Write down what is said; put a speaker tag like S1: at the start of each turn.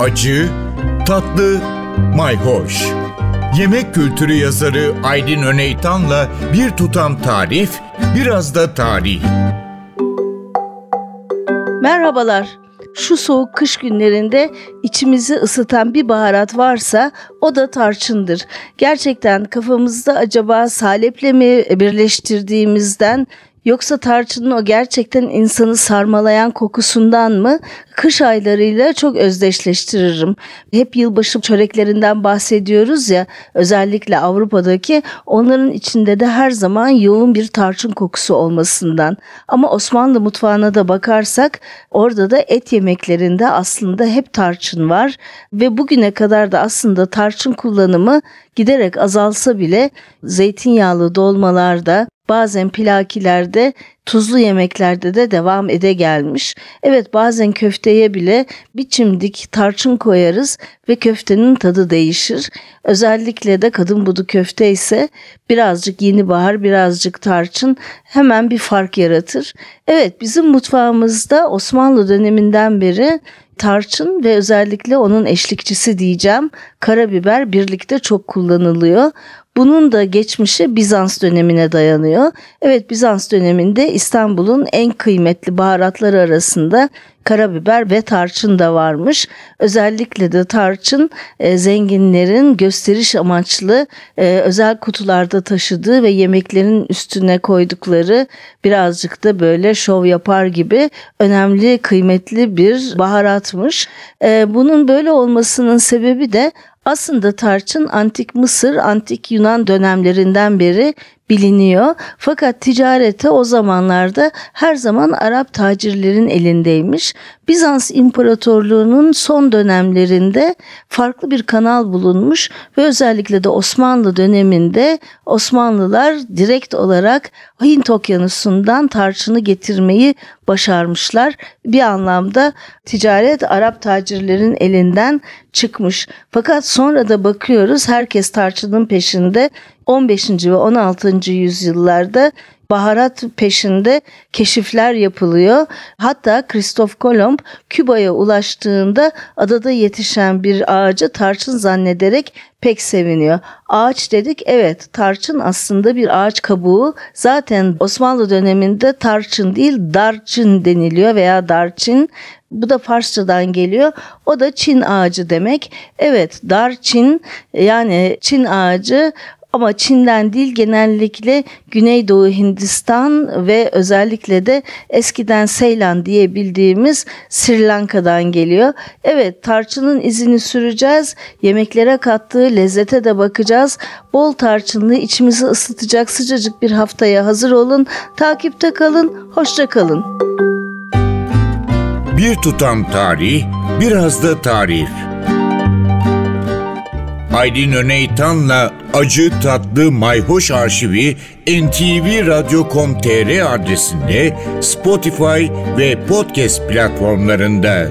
S1: acı, tatlı, mayhoş. Yemek kültürü yazarı Aydın Öneytan'la bir tutam tarif, biraz da tarih.
S2: Merhabalar. Şu soğuk kış günlerinde içimizi ısıtan bir baharat varsa o da tarçındır. Gerçekten kafamızda acaba saleple mi birleştirdiğimizden Yoksa tarçının o gerçekten insanı sarmalayan kokusundan mı? Kış aylarıyla çok özdeşleştiririm. Hep yılbaşı çöreklerinden bahsediyoruz ya özellikle Avrupa'daki onların içinde de her zaman yoğun bir tarçın kokusu olmasından. Ama Osmanlı mutfağına da bakarsak orada da et yemeklerinde aslında hep tarçın var ve bugüne kadar da aslında tarçın kullanımı giderek azalsa bile zeytinyağlı dolmalarda bazen pilakilerde, tuzlu yemeklerde de devam ede gelmiş. Evet bazen köfteye bile bir çimdik tarçın koyarız ve köftenin tadı değişir. Özellikle de kadın budu köfte ise birazcık yeni bahar, birazcık tarçın hemen bir fark yaratır. Evet bizim mutfağımızda Osmanlı döneminden beri tarçın ve özellikle onun eşlikçisi diyeceğim karabiber birlikte çok kullanılıyor. Bunun da geçmişi Bizans dönemine dayanıyor. Evet Bizans döneminde İstanbul'un en kıymetli baharatları arasında karabiber ve tarçın da varmış. Özellikle de tarçın e, zenginlerin gösteriş amaçlı e, özel kutularda taşıdığı ve yemeklerin üstüne koydukları birazcık da böyle şov yapar gibi önemli kıymetli bir baharatmış. E, bunun böyle olmasının sebebi de aslında tarçın antik Mısır, antik Yunan dönemlerinden beri biliniyor. Fakat ticarete o zamanlarda her zaman Arap tacirlerin elindeymiş. Bizans İmparatorluğu'nun son dönemlerinde farklı bir kanal bulunmuş ve özellikle de Osmanlı döneminde Osmanlılar direkt olarak Hint Okyanusu'ndan tarçını getirmeyi başarmışlar. Bir anlamda ticaret Arap tacirlerin elinden çıkmış. Fakat sonra da bakıyoruz herkes tarçının peşinde 15. ve 16. yüzyıllarda baharat peşinde keşifler yapılıyor. Hatta Kristof Kolomb Küba'ya ulaştığında adada yetişen bir ağacı tarçın zannederek pek seviniyor. Ağaç dedik evet tarçın aslında bir ağaç kabuğu. Zaten Osmanlı döneminde tarçın değil darçın deniliyor veya darçın. Bu da Farsçadan geliyor. O da Çin ağacı demek. Evet darçin yani Çin ağacı ama Çin'den değil genellikle Güneydoğu Hindistan ve özellikle de eskiden Seylan diye bildiğimiz Sri Lanka'dan geliyor. Evet tarçının izini süreceğiz. Yemeklere kattığı lezzete de bakacağız. Bol tarçınlı içimizi ısıtacak sıcacık bir haftaya hazır olun. Takipte kalın. Hoşça kalın.
S1: Bir tutam tarih, biraz da tarif. Aydın Öneytan'la Acı Tatlı Mayhoş Arşivi ntvradio.com.tr adresinde Spotify ve podcast platformlarında.